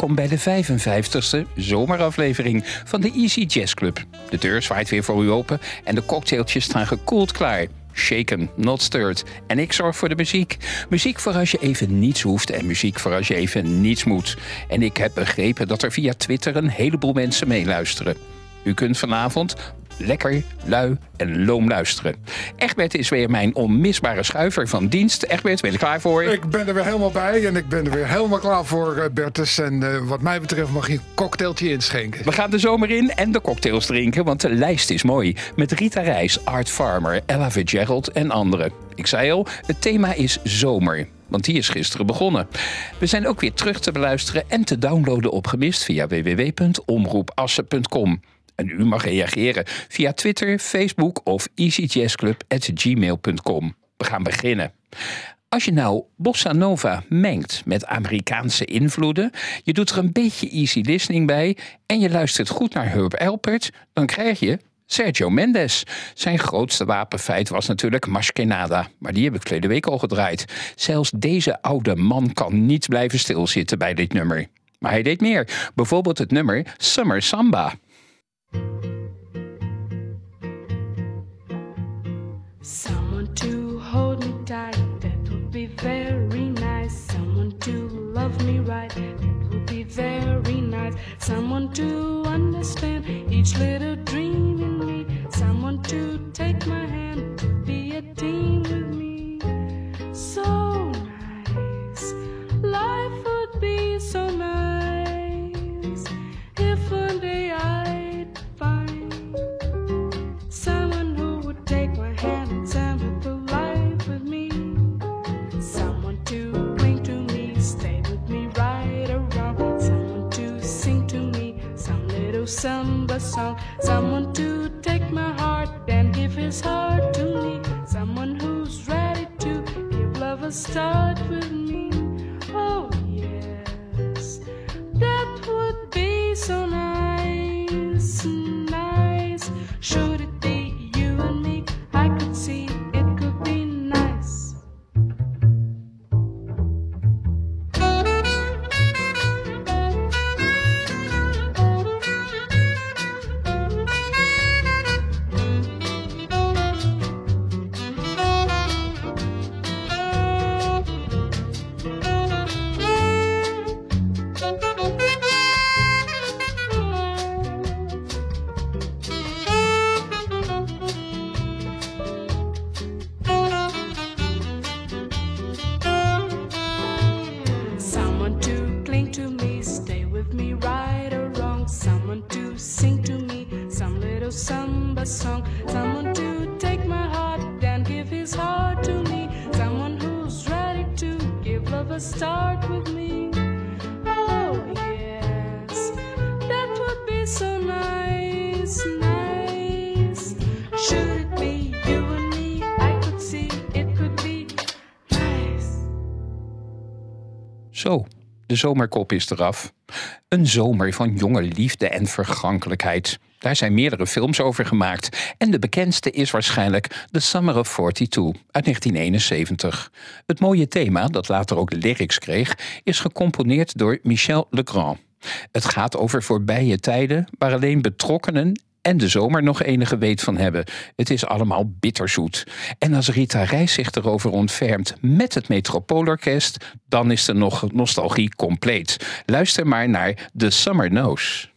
Welkom bij de 55ste zomeraflevering van de Easy Jazz Club. De deur zwaait weer voor u open en de cocktailtjes staan gekoeld klaar. Shaken, not stirred. En ik zorg voor de muziek. Muziek voor als je even niets hoeft en muziek voor als je even niets moet. En ik heb begrepen dat er via Twitter een heleboel mensen meeluisteren. U kunt vanavond lekker, lui en loom luisteren. Egbert is weer mijn onmisbare schuiver van dienst. Egbert, ben je er klaar voor? Ik ben er weer helemaal bij en ik ben er weer helemaal klaar voor, uh, Bertus. En uh, wat mij betreft mag je een cocktailtje inschenken. We gaan de zomer in en de cocktails drinken, want de lijst is mooi. Met Rita Reis, Art Farmer, Ella Fitzgerald en anderen. Ik zei al, het thema is zomer want die is gisteren begonnen. We zijn ook weer terug te beluisteren en te downloaden op gemist via www.omroepassen.com. En u mag reageren via Twitter, Facebook of easyjazzclub.gmail.com. We gaan beginnen. Als je nou bossa nova mengt met Amerikaanse invloeden, je doet er een beetje easy listening bij en je luistert goed naar Herb Alpert, dan krijg je Sergio Mendes. Zijn grootste wapenfeit was natuurlijk Maskenada, maar die heb ik verleden week al gedraaid. Zelfs deze oude man kan niet blijven stilzitten bij dit nummer. Maar hij deed meer, bijvoorbeeld het nummer Summer Samba. Someone to hold me tight, that would be very nice. Someone to love me right, that would be very nice. Someone to understand each little Zo, de zomerkop is eraf. Een zomer van jonge liefde en vergankelijkheid. Daar zijn meerdere films over gemaakt. En de bekendste is waarschijnlijk The Summer of 42 uit 1971. Het mooie thema, dat later ook lyrics kreeg, is gecomponeerd door Michel Legrand. Het gaat over voorbije tijden waar alleen betrokkenen en de zomer nog enige weet van hebben. Het is allemaal bitterzoet. En als Rita Reis zich erover ontfermt met het Metropoolorkest, dan is de nog nostalgie compleet. Luister maar naar The Summer Knows.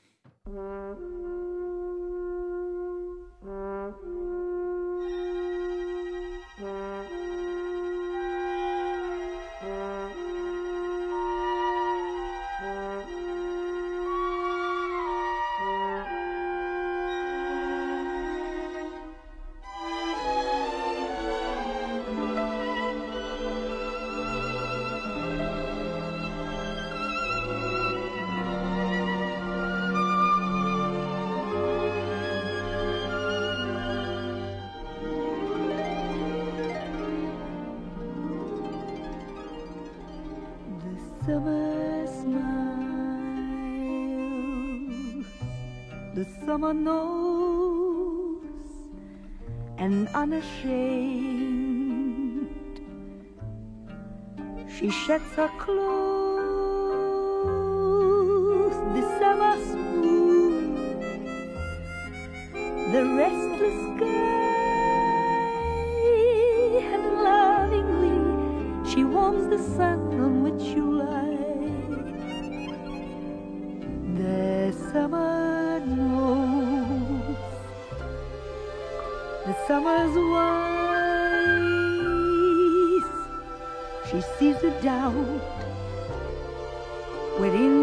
warms the sun on which you lie. The summer knows the summer's wise. She sees the doubt within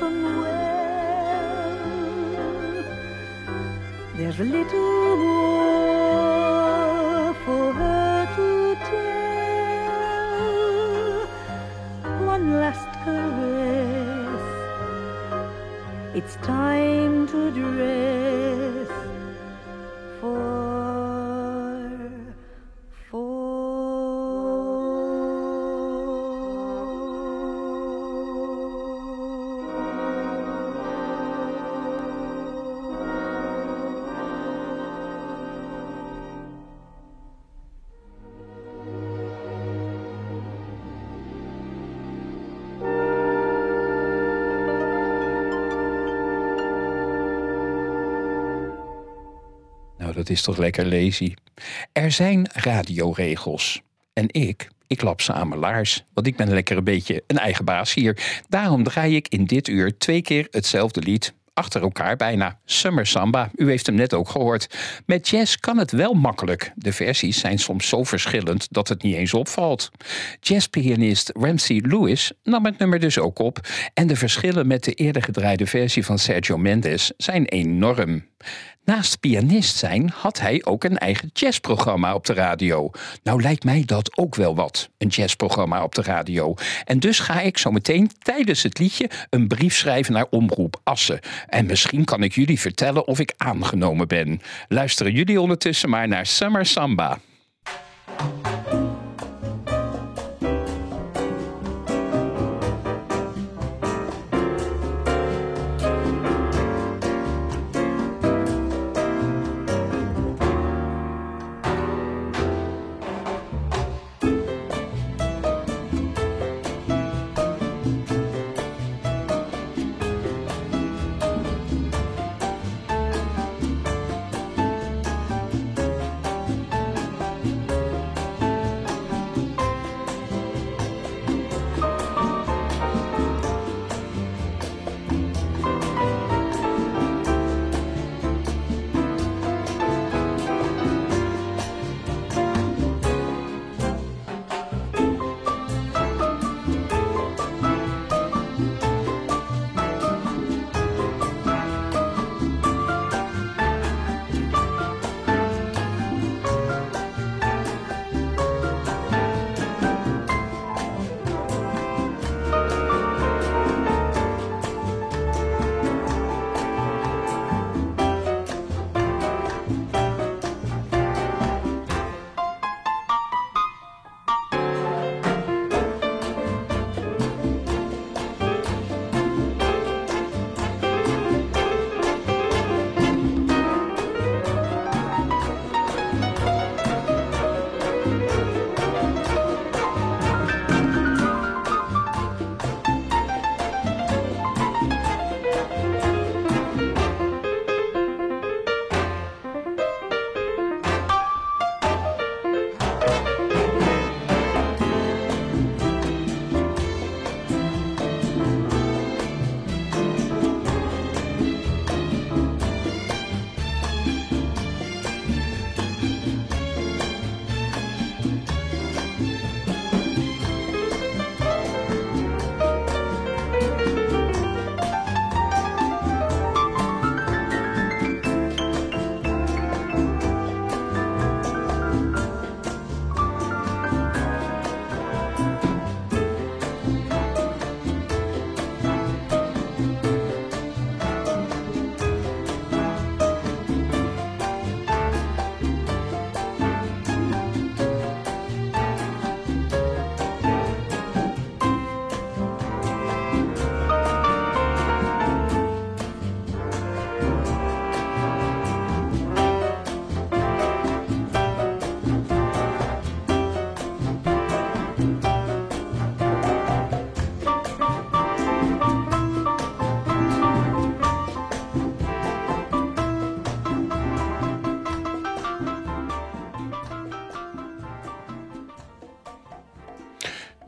well, there's little more for her to tell. One last caress. It's time to dress is toch lekker lazy. Er zijn radioregels. En ik, ik lap ze aan mijn laars. Want ik ben lekker een beetje een eigen baas hier. Daarom draai ik in dit uur twee keer hetzelfde lied. Achter elkaar bijna. Summer Samba, u heeft hem net ook gehoord. Met jazz kan het wel makkelijk. De versies zijn soms zo verschillend dat het niet eens opvalt. Jazzpianist Ramsey Lewis nam het nummer dus ook op. En de verschillen met de eerder gedraaide versie van Sergio Mendes zijn enorm. Naast pianist zijn had hij ook een eigen jazzprogramma op de radio. Nou lijkt mij dat ook wel wat, een jazzprogramma op de radio. En dus ga ik zo meteen tijdens het liedje een brief schrijven naar Omroep Assen. En misschien kan ik jullie vertellen of ik aangenomen ben. Luisteren jullie ondertussen maar naar Summer Samba.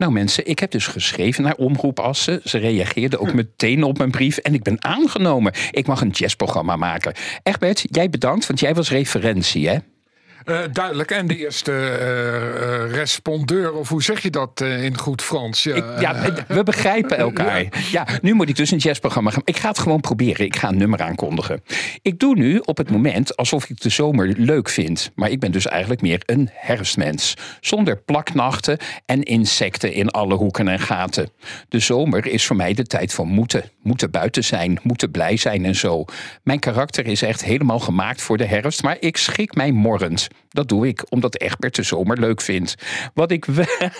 Nou mensen, ik heb dus geschreven naar Omroep Assen. Ze reageerden ook meteen op mijn brief en ik ben aangenomen. Ik mag een jazzprogramma maken. Egbert, jij bedankt, want jij was referentie, hè? Eh, duidelijk. En de eerste eh, eh, respondeur, of hoe zeg je dat in goed Frans? Ja, Ik, ja, we begrijpen elkaar. Ja, nu moet ik dus een jazzprogramma gaan. Ik ga het gewoon proberen. Ik ga een nummer aankondigen. Ik doe nu op het moment alsof ik de zomer leuk vind. Maar ik ben dus eigenlijk meer een herfstmens. Zonder plaknachten en insecten in alle hoeken en gaten. De zomer is voor mij de tijd van moeten. Moeten buiten zijn, moeten blij zijn en zo. Mijn karakter is echt helemaal gemaakt voor de herfst. Maar ik schik mij morrend. Dat doe ik, omdat Egbert de zomer leuk vindt. Wat ik,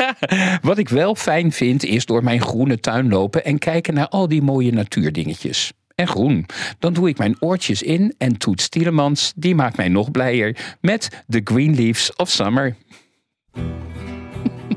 wat ik wel fijn vind, is door mijn groene tuin lopen en kijken naar al die mooie natuurdingetjes. En groen. Dan doe ik mijn oortjes in en Toets Tielemans, die maakt mij nog blijer met The Green Leaves of Summer.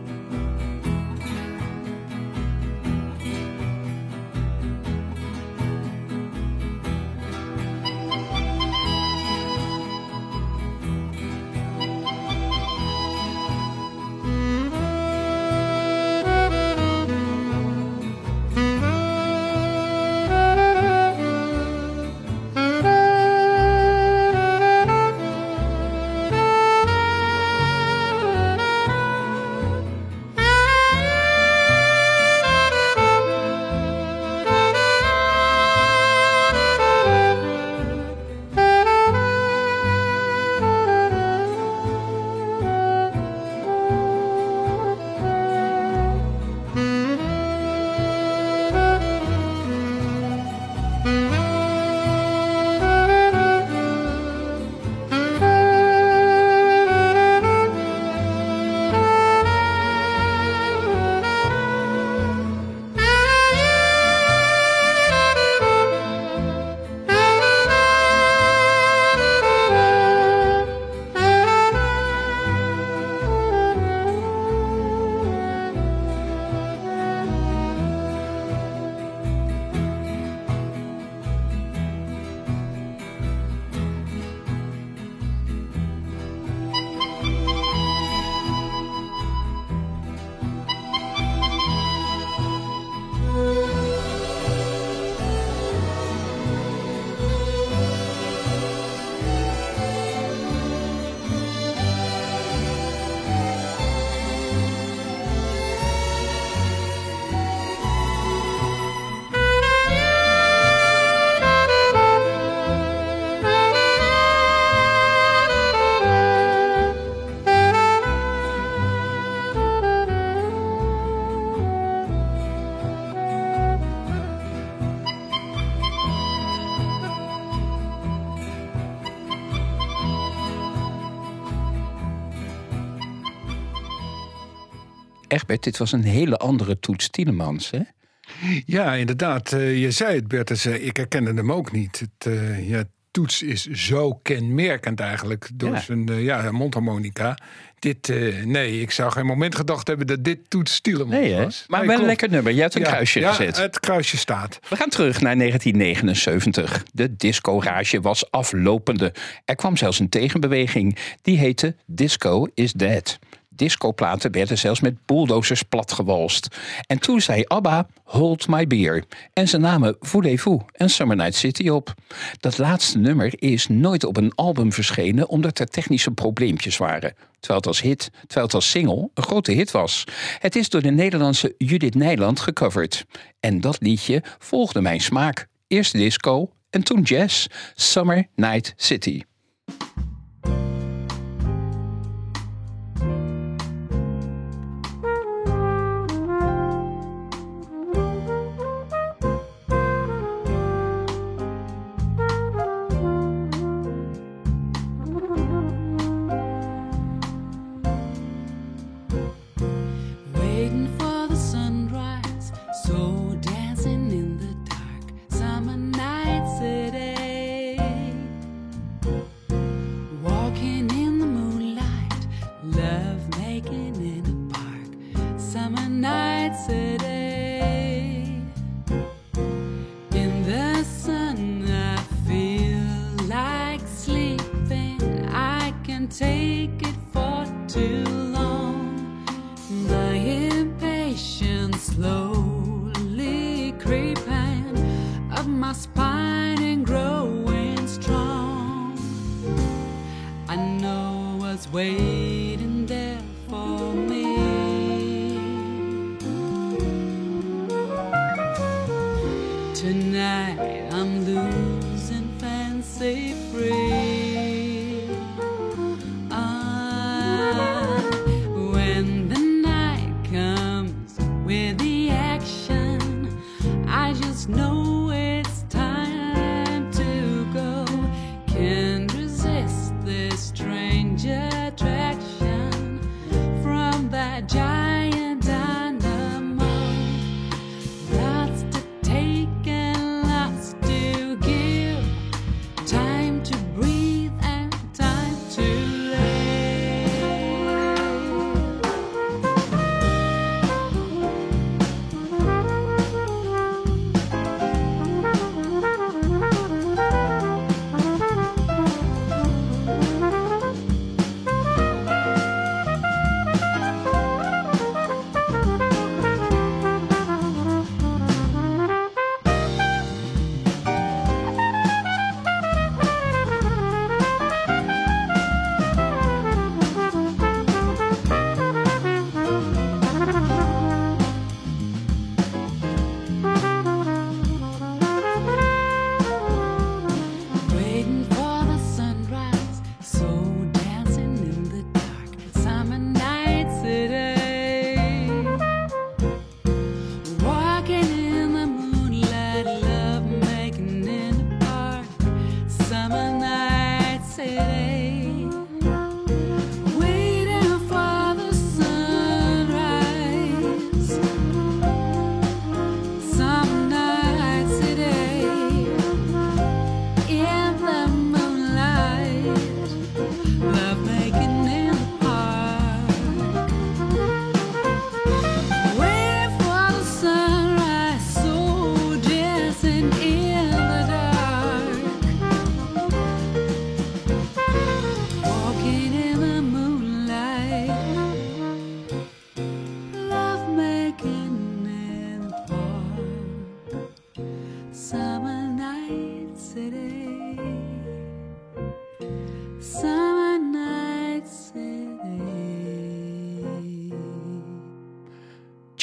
Egbert, dit was een hele andere Toets Tielemans, hè? Ja, inderdaad. Eh, je zei het, Bertus. eh, ik herkende hem ook niet. Het, eh, ja, Toets is zo kenmerkend eigenlijk door Ja. zijn ja, mondharmonica. Dit, nee, ik zou geen moment gedacht hebben dat dit Toets Tielemans Nee, was. Maar Nee, wel een lekker nummer. Je hebt een Ja, kruisje ja, gezet. het kruisje staat. We gaan terug naar 1979. De disco-rage was aflopende. Er kwam zelfs een tegenbeweging. Die heette Disco is Dead. Discoplaten werden zelfs met bulldozers platgewalst. En toen zei ABBA, Hold My Beer. En ze namen Voulez-Vous en Summer Night City op. Dat laatste nummer is nooit op een album verschenen... omdat er technische probleempjes waren. Terwijl het als hit, terwijl het als single een grote hit was. Het is door de Nederlandse Judith Nijland gecoverd. En dat liedje volgde mijn smaak. Eerst disco en toen jazz. Summer Night City.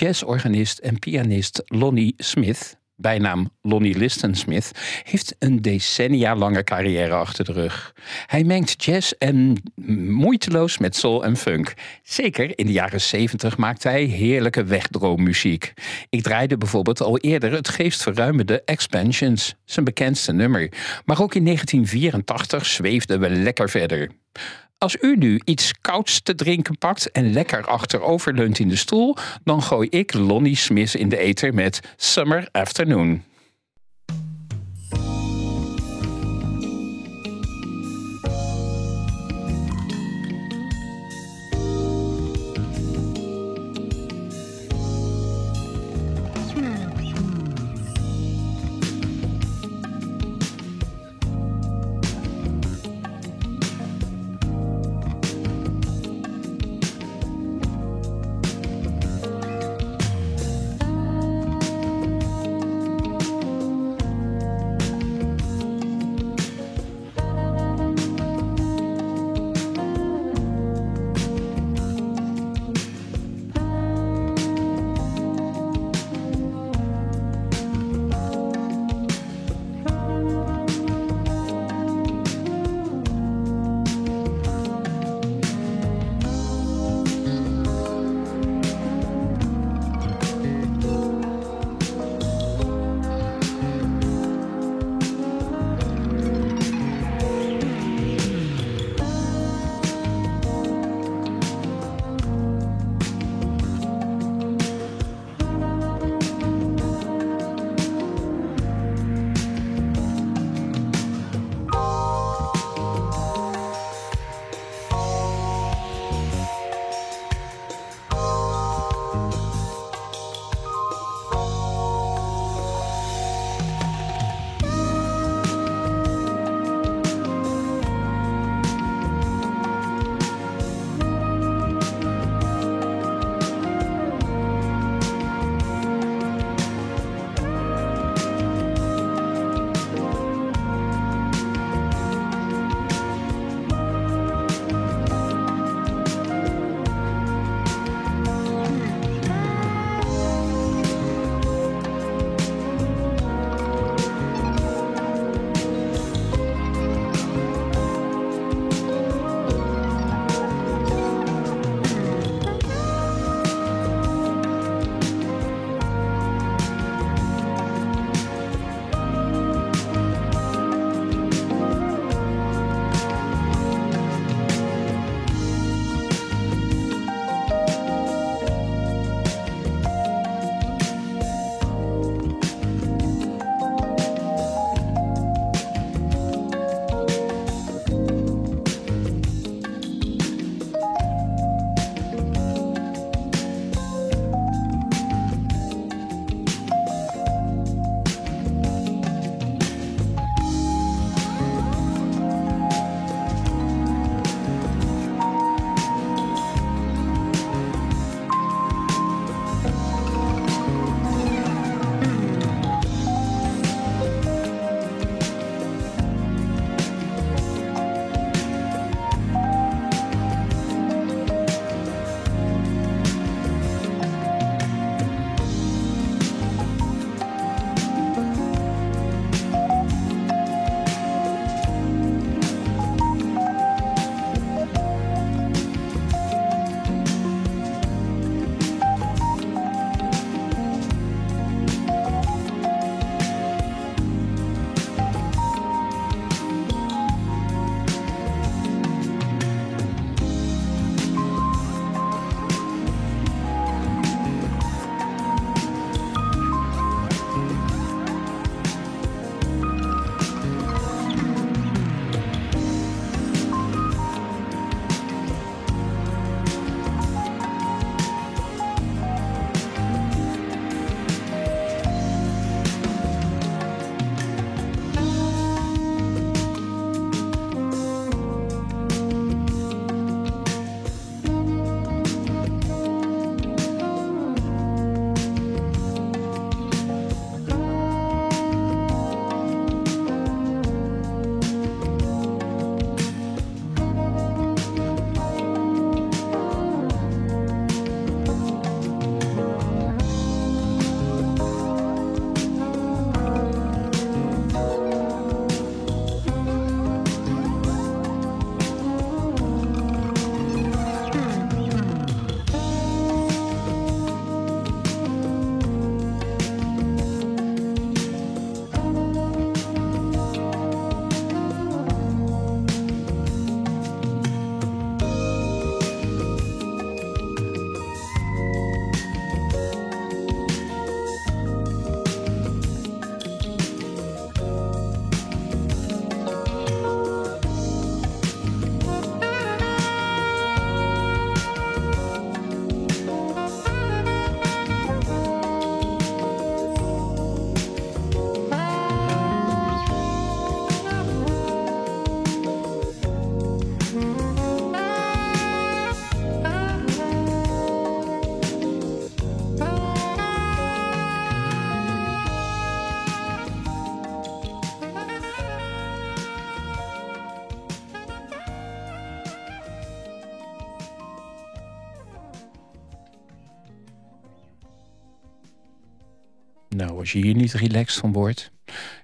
Jazzorganist en pianist Lonnie Smith, bijnaam Lonnie Liston Smith, heeft een decennia lange carrière achter de rug. Hij mengt jazz en moeiteloos met soul en funk. Zeker in de jaren 70 maakte hij heerlijke wegdroommuziek. Ik draaide bijvoorbeeld al eerder het geestverruimende Expansions, zijn bekendste nummer. Maar ook in 1984 zweefden we lekker verder. Als u nu iets kouds te drinken pakt en lekker achteroverleunt in de stoel, dan gooi ik Lonnie Smith in de eter met Summer Afternoon. Als je hier niet relaxed van wordt.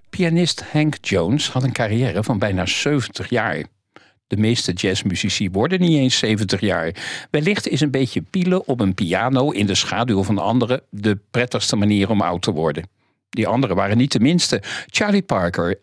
Pianist Hank Jones had een carrière van bijna 70 jaar. De meeste jazzmuzici worden niet eens 70 jaar. Wellicht is een beetje pielen op een piano in de schaduw van anderen de prettigste manier om oud te worden. Die anderen waren niet de minste. Charlie Parker,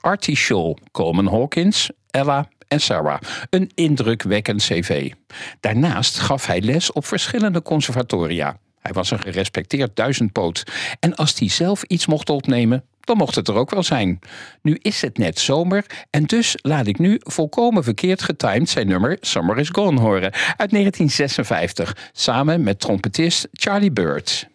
Artie Shaw, Coleman Hawkins, Ella en Sarah. Een indrukwekkend cv. Daarnaast gaf hij les op verschillende conservatoria. Hij was een gerespecteerd duizendpoot. En als hij zelf iets mocht opnemen, dan mocht het er ook wel zijn. Nu is het net zomer en dus laat ik nu volkomen verkeerd getimed zijn nummer Summer is Gone horen uit 1956, samen met trompetist Charlie Bird.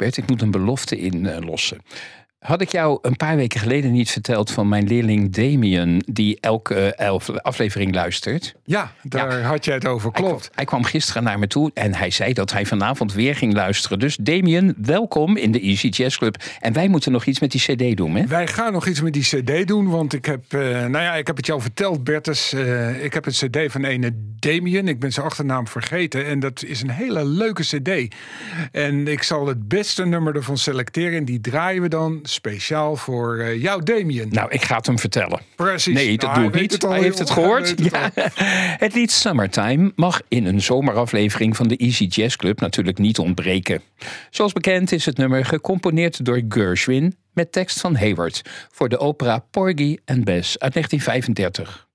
Ik moet een belofte inlossen. Had ik jou een paar weken geleden niet verteld van mijn leerling Damien, die elke elf aflevering luistert? Ja, daar had jij het over, Hij kwam, klopt. hij kwam gisteren naar me toe en hij zei dat hij vanavond weer ging luisteren. Dus Damien, welkom in de Easy Jazz Club. En wij moeten nog iets met die CD doen, hè? Wij gaan nog iets met die cd doen, want ik heb, eh, nou ja, ik heb het jou verteld, Bertus. eh, ik heb een cd van ene Damien, ik ben zijn achternaam vergeten. En dat is een hele leuke cd. En ik zal het beste nummer ervan selecteren en die draaien we dan speciaal voor eh, jou, Damien. Nou, ik ga het hem vertellen. Precies. Nee, dat Nou, doe ik niet. het al, hij heeft het gehoord. Het Ja. Het lied Summertime mag in een zomeraflevering van de Easy Jazz Club natuurlijk niet ontbreken. Zoals bekend is het nummer gecomponeerd door Gershwin met tekst van Hayward voor de opera Porgy and Bess uit 1935.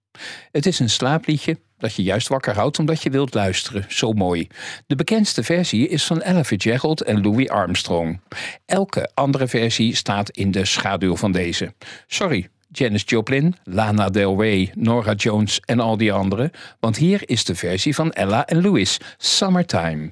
Het is een slaapliedje dat je juist wakker houdt omdat je wilt luisteren. Zo mooi. De bekendste versie is van Ella Fitzgerald en Louis Armstrong. Elke andere versie staat in de schaduw van deze. Sorry, Janis Joplin, Lana Del Rey, Nora Jones en al die anderen. Want hier is de versie van Ella en Louis, Summertime.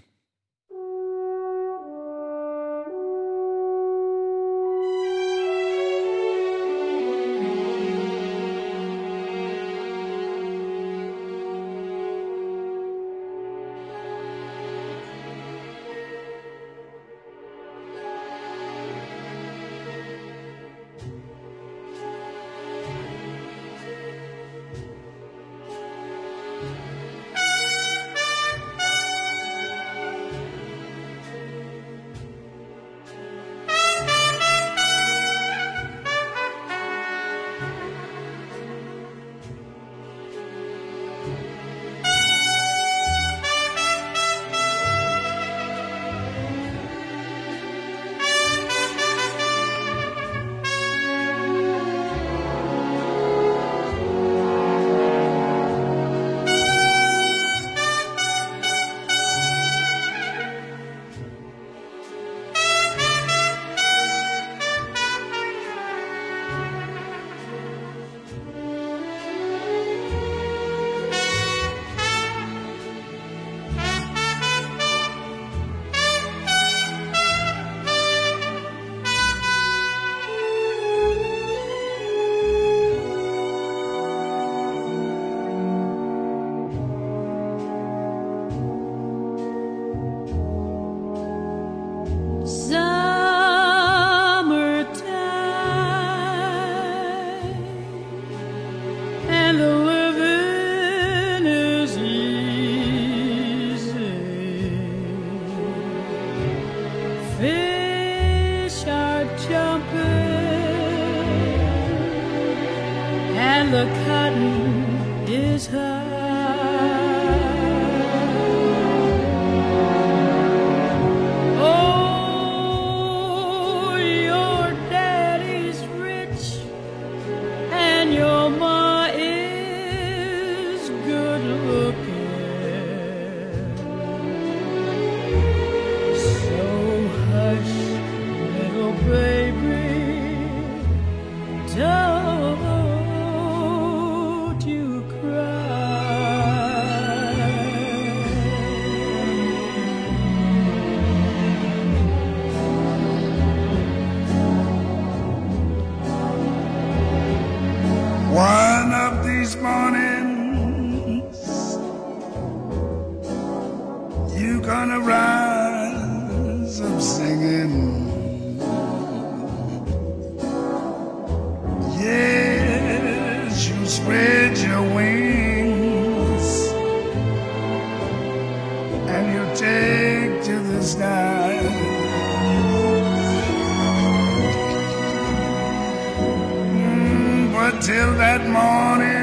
But till that morning.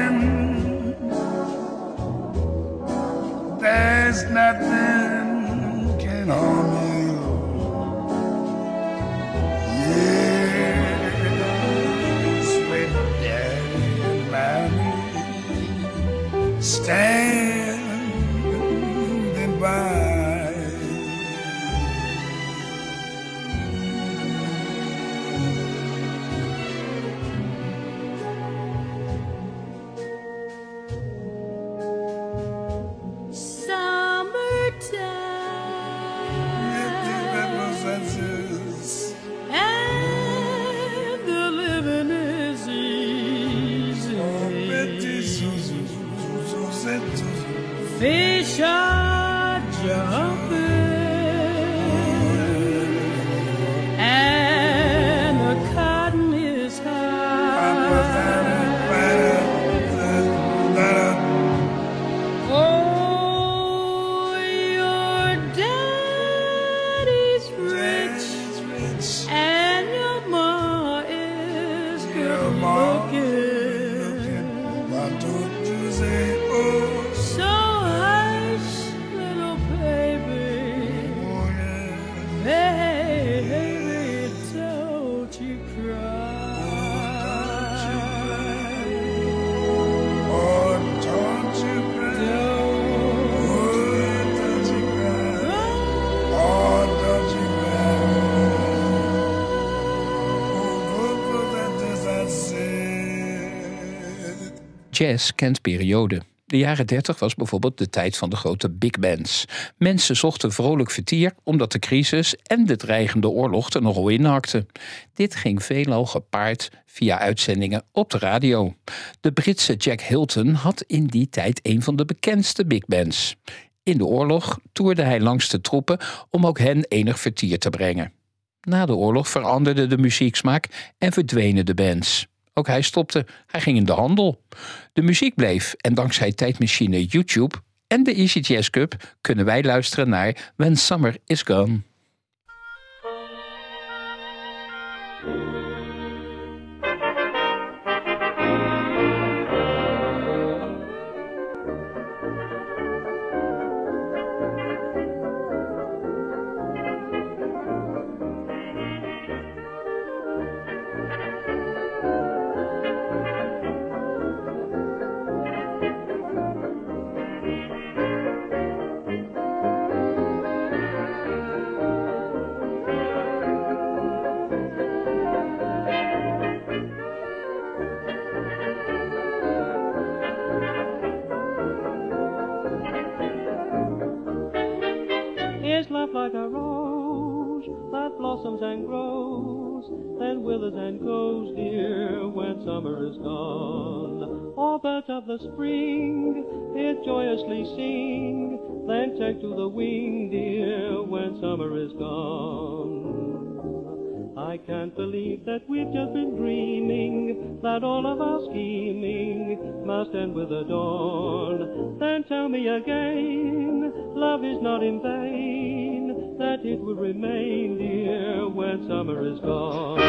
Jazz kent perioden. De jaren 30 was bijvoorbeeld de tijd van de grote big bands. Mensen zochten vrolijk vertier omdat de crisis en de dreigende oorlog er nogal inhakten. Dit ging veelal gepaard via uitzendingen op de radio. De Britse Jack Hilton had in die tijd een van de bekendste big bands. In de oorlog toerde hij langs de troepen om ook hen enig vertier te brengen. Na de oorlog veranderde de muzieksmaak en verdwenen de bands. Ook hij stopte, hij ging in de handel. De muziek bleef en dankzij tijdmachine YouTube en de Easy Jazz Cup kunnen wij luisteren naar When Summer Is Gone. Like a rose that blossoms and grows, then withers and goes, dear, when summer is gone? All birds of the spring it joyously sing, then take to the wing, dear, when summer is gone. I can't believe that we've just been dreaming, that all of our scheming must end with the dawn. Then tell me again, love is not in vain, that it will remain, dear, when summer is gone.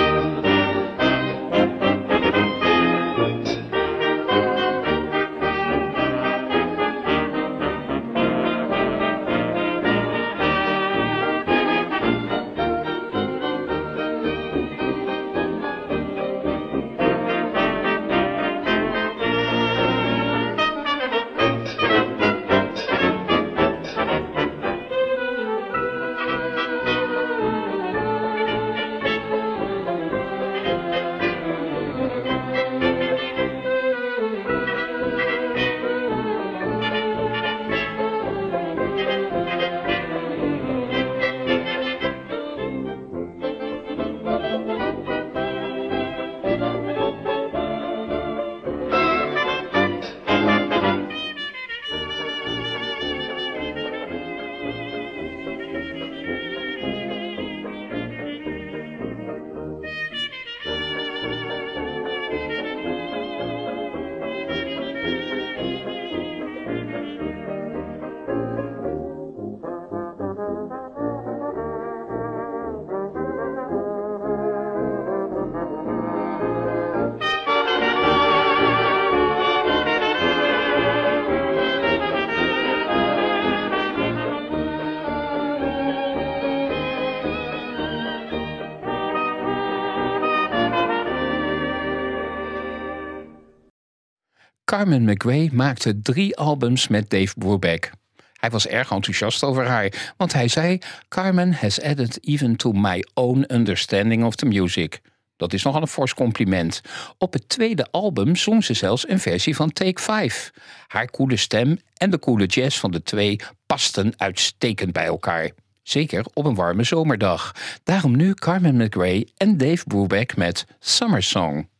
Carmen McRae maakte drie albums met Dave Brubeck. Hij was erg enthousiast over haar, want hij zei: Carmen has added even to my own understanding of the music. Dat is nogal een fors compliment. Op het tweede album zong ze zelfs een versie van Take 5. Haar koele stem en de koele jazz van de twee pasten uitstekend bij elkaar. Zeker op een warme zomerdag. Daarom nu Carmen McRae en Dave Brubeck met Summer Song.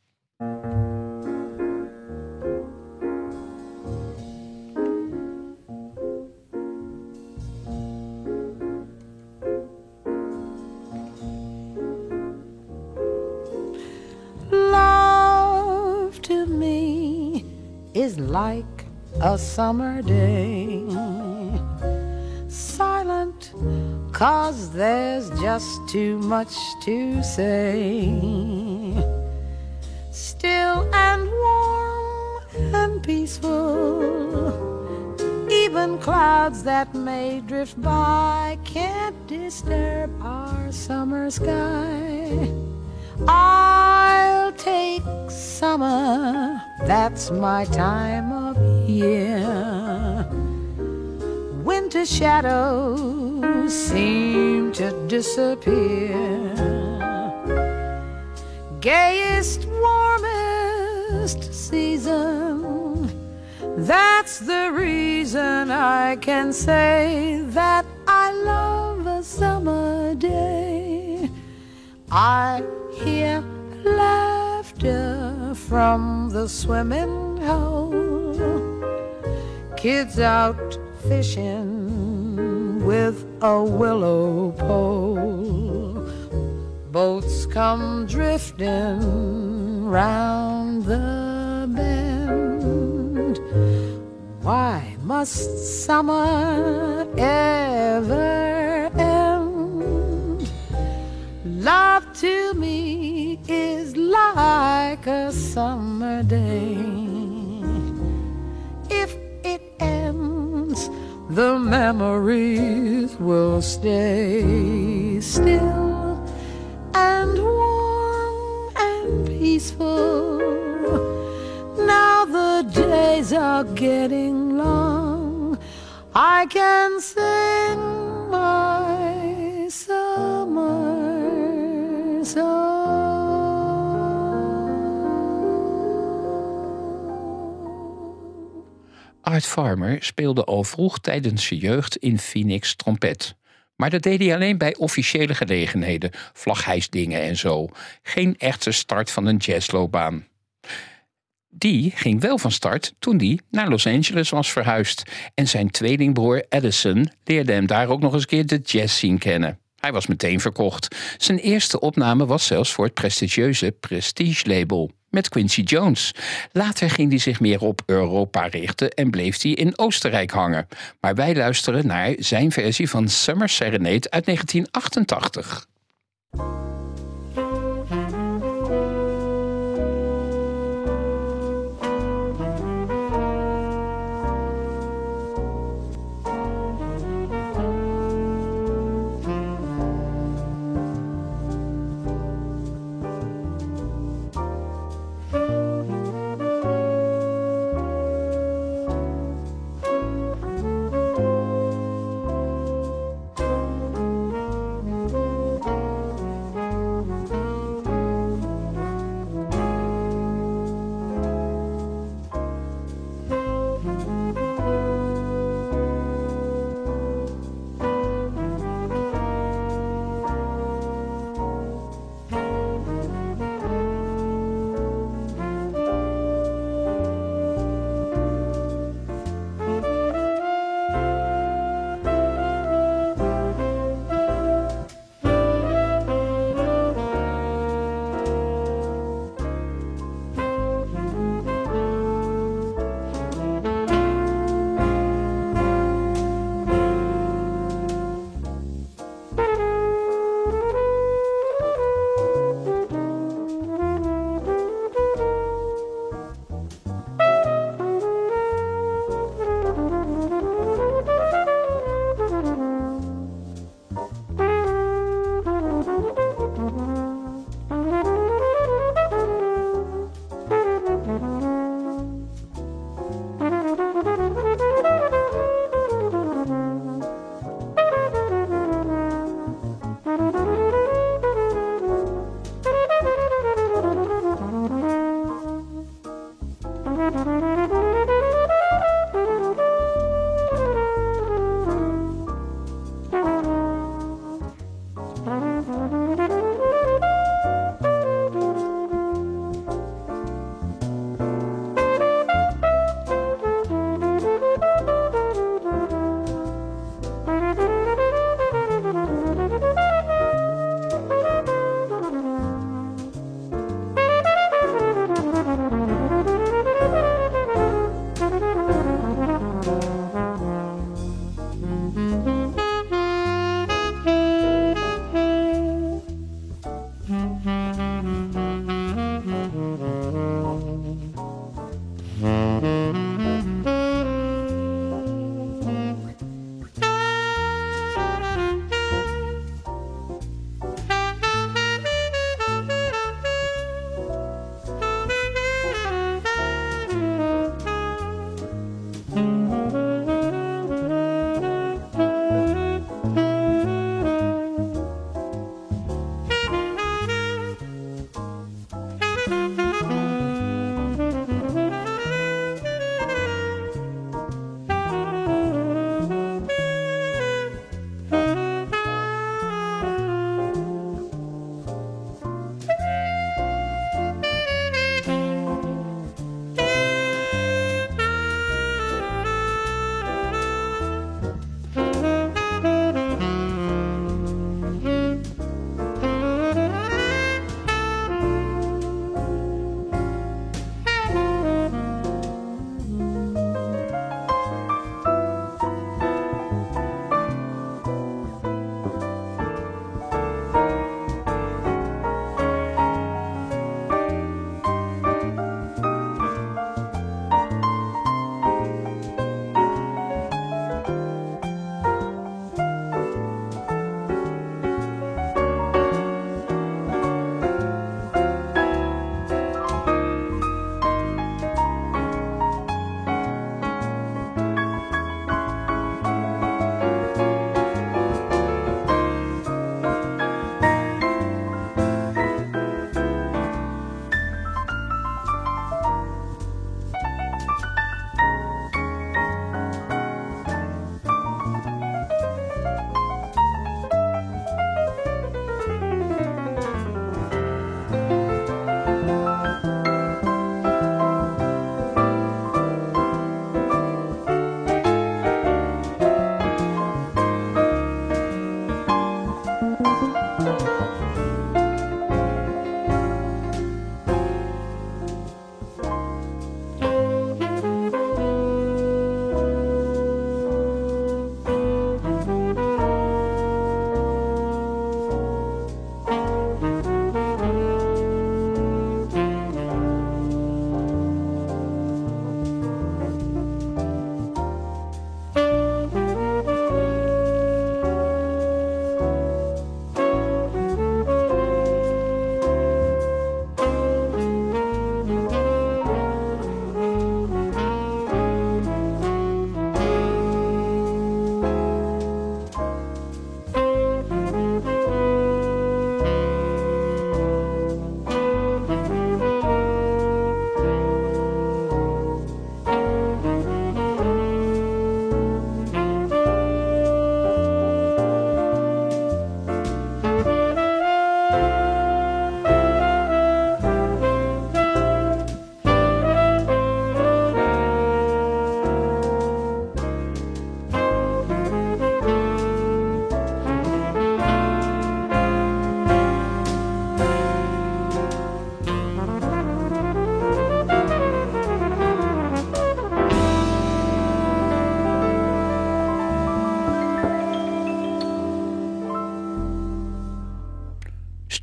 Is like a summer day. Silent, cause there's just too much to say. Still and warm and peaceful. Even clouds that may drift by can't disturb our summer sky. I'll take summer, that's my time of year. Winter shadows seem to disappear. Gayest, warmest season. That's the reason I can say that I love a summer day. I hear laughter from the swimming hole. Kids out fishing with a willow pole. Boats come drifting round the bend. Why must summer ever to me is like a summer day. If it ends, the memories will stay still and warm and peaceful. Now the days are getting long. I can sing Art Farmer speelde al vroeg tijdens zijn jeugd in Phoenix trompet. Maar dat deed hij alleen bij officiële gelegenheden, vlaghijsdingen en zo. Geen echte start van een jazzloopbaan. Die ging wel van start toen hij naar Los Angeles was verhuisd. En zijn tweelingbroer Edison leerde hem daar ook nog eens een keer de jazz scene kennen. Hij was meteen verkocht. Zijn eerste opname was zelfs voor het prestigieuze Prestige label. met Quincy Jones. Later ging hij zich meer op Europa richten en bleef hij in Oostenrijk hangen. Maar wij luisteren naar zijn versie van Summer Serenade uit 1988.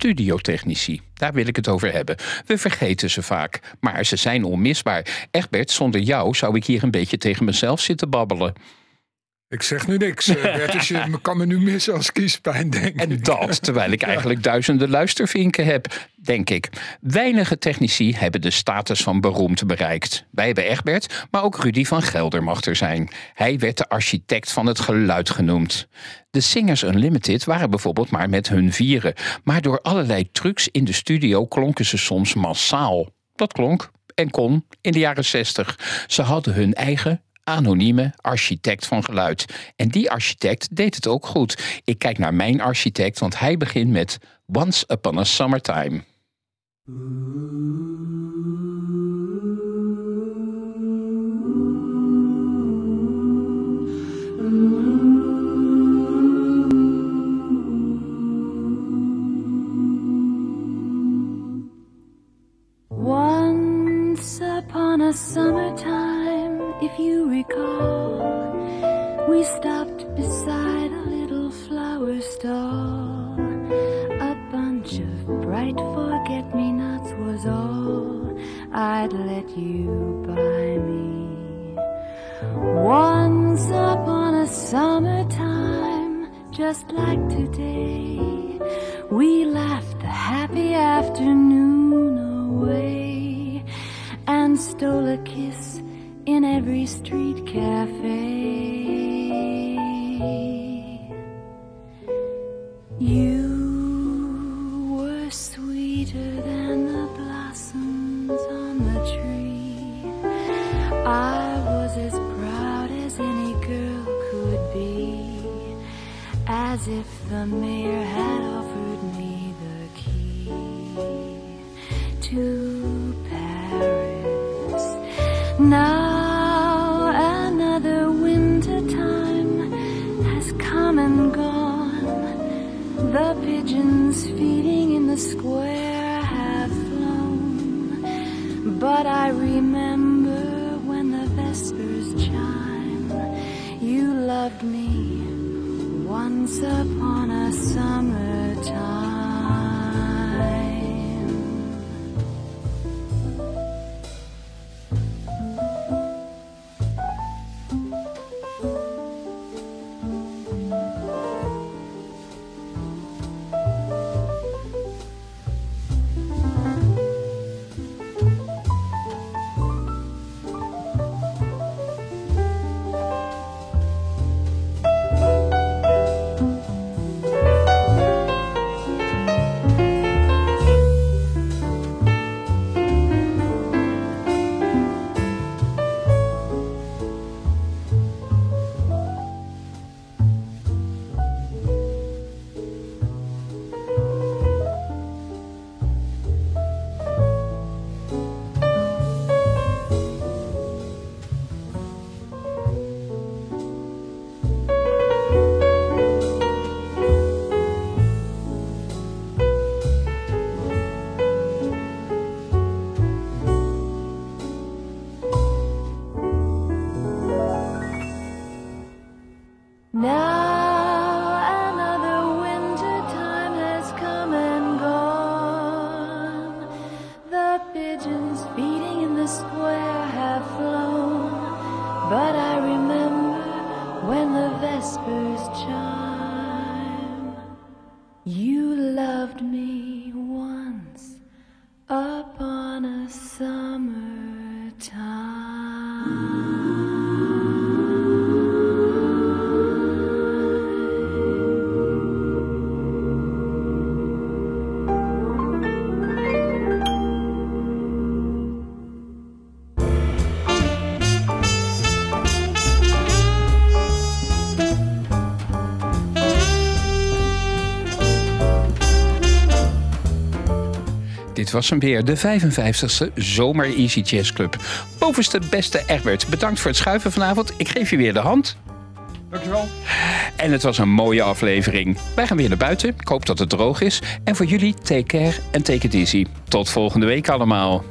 Studiotechnici. Daar wil ik het over hebben. We vergeten ze vaak, maar ze zijn onmisbaar. Egbert, zonder jou zou ik hier een beetje tegen mezelf zitten babbelen. Ik zeg nu niks. eh, Bertus, je kan me nu missen als kiespijn, denk En ik. dat terwijl ik eigenlijk duizenden luistervinken heb, denk ik. Weinige technici hebben de status van beroemd bereikt. Wij hebben Egbert, maar ook Rudy van Gelder mag er zijn. Hij werd de architect van het geluid genoemd. De Singers Unlimited waren bijvoorbeeld maar met hun vieren. Maar door allerlei trucs in de studio klonken ze soms massaal. Dat klonk en kon in de jaren 60. Ze hadden hun eigen anonieme architect van geluid. En die architect deed het ook goed. Ik kijk naar mijn architect, want hij begint met Once Upon a Summertime. Once upon a summertime, if you recall, we stopped beside a little flower stall. A bunch of bright forget me nots was all I'd let you buy me. Once upon a summertime, just like today, we laughed the happy afternoon away and stole a kiss in every street cafe. Dit was hem weer, de 55ste Zomer Easy Jazz Club. Bovenste beste Egbert, bedankt voor het schuiven vanavond. Ik geef je weer de hand. Dankjewel. En het was een mooie aflevering. Wij gaan weer naar buiten. Ik hoop dat het droog is. En voor jullie, take care en take it easy. Tot volgende week allemaal.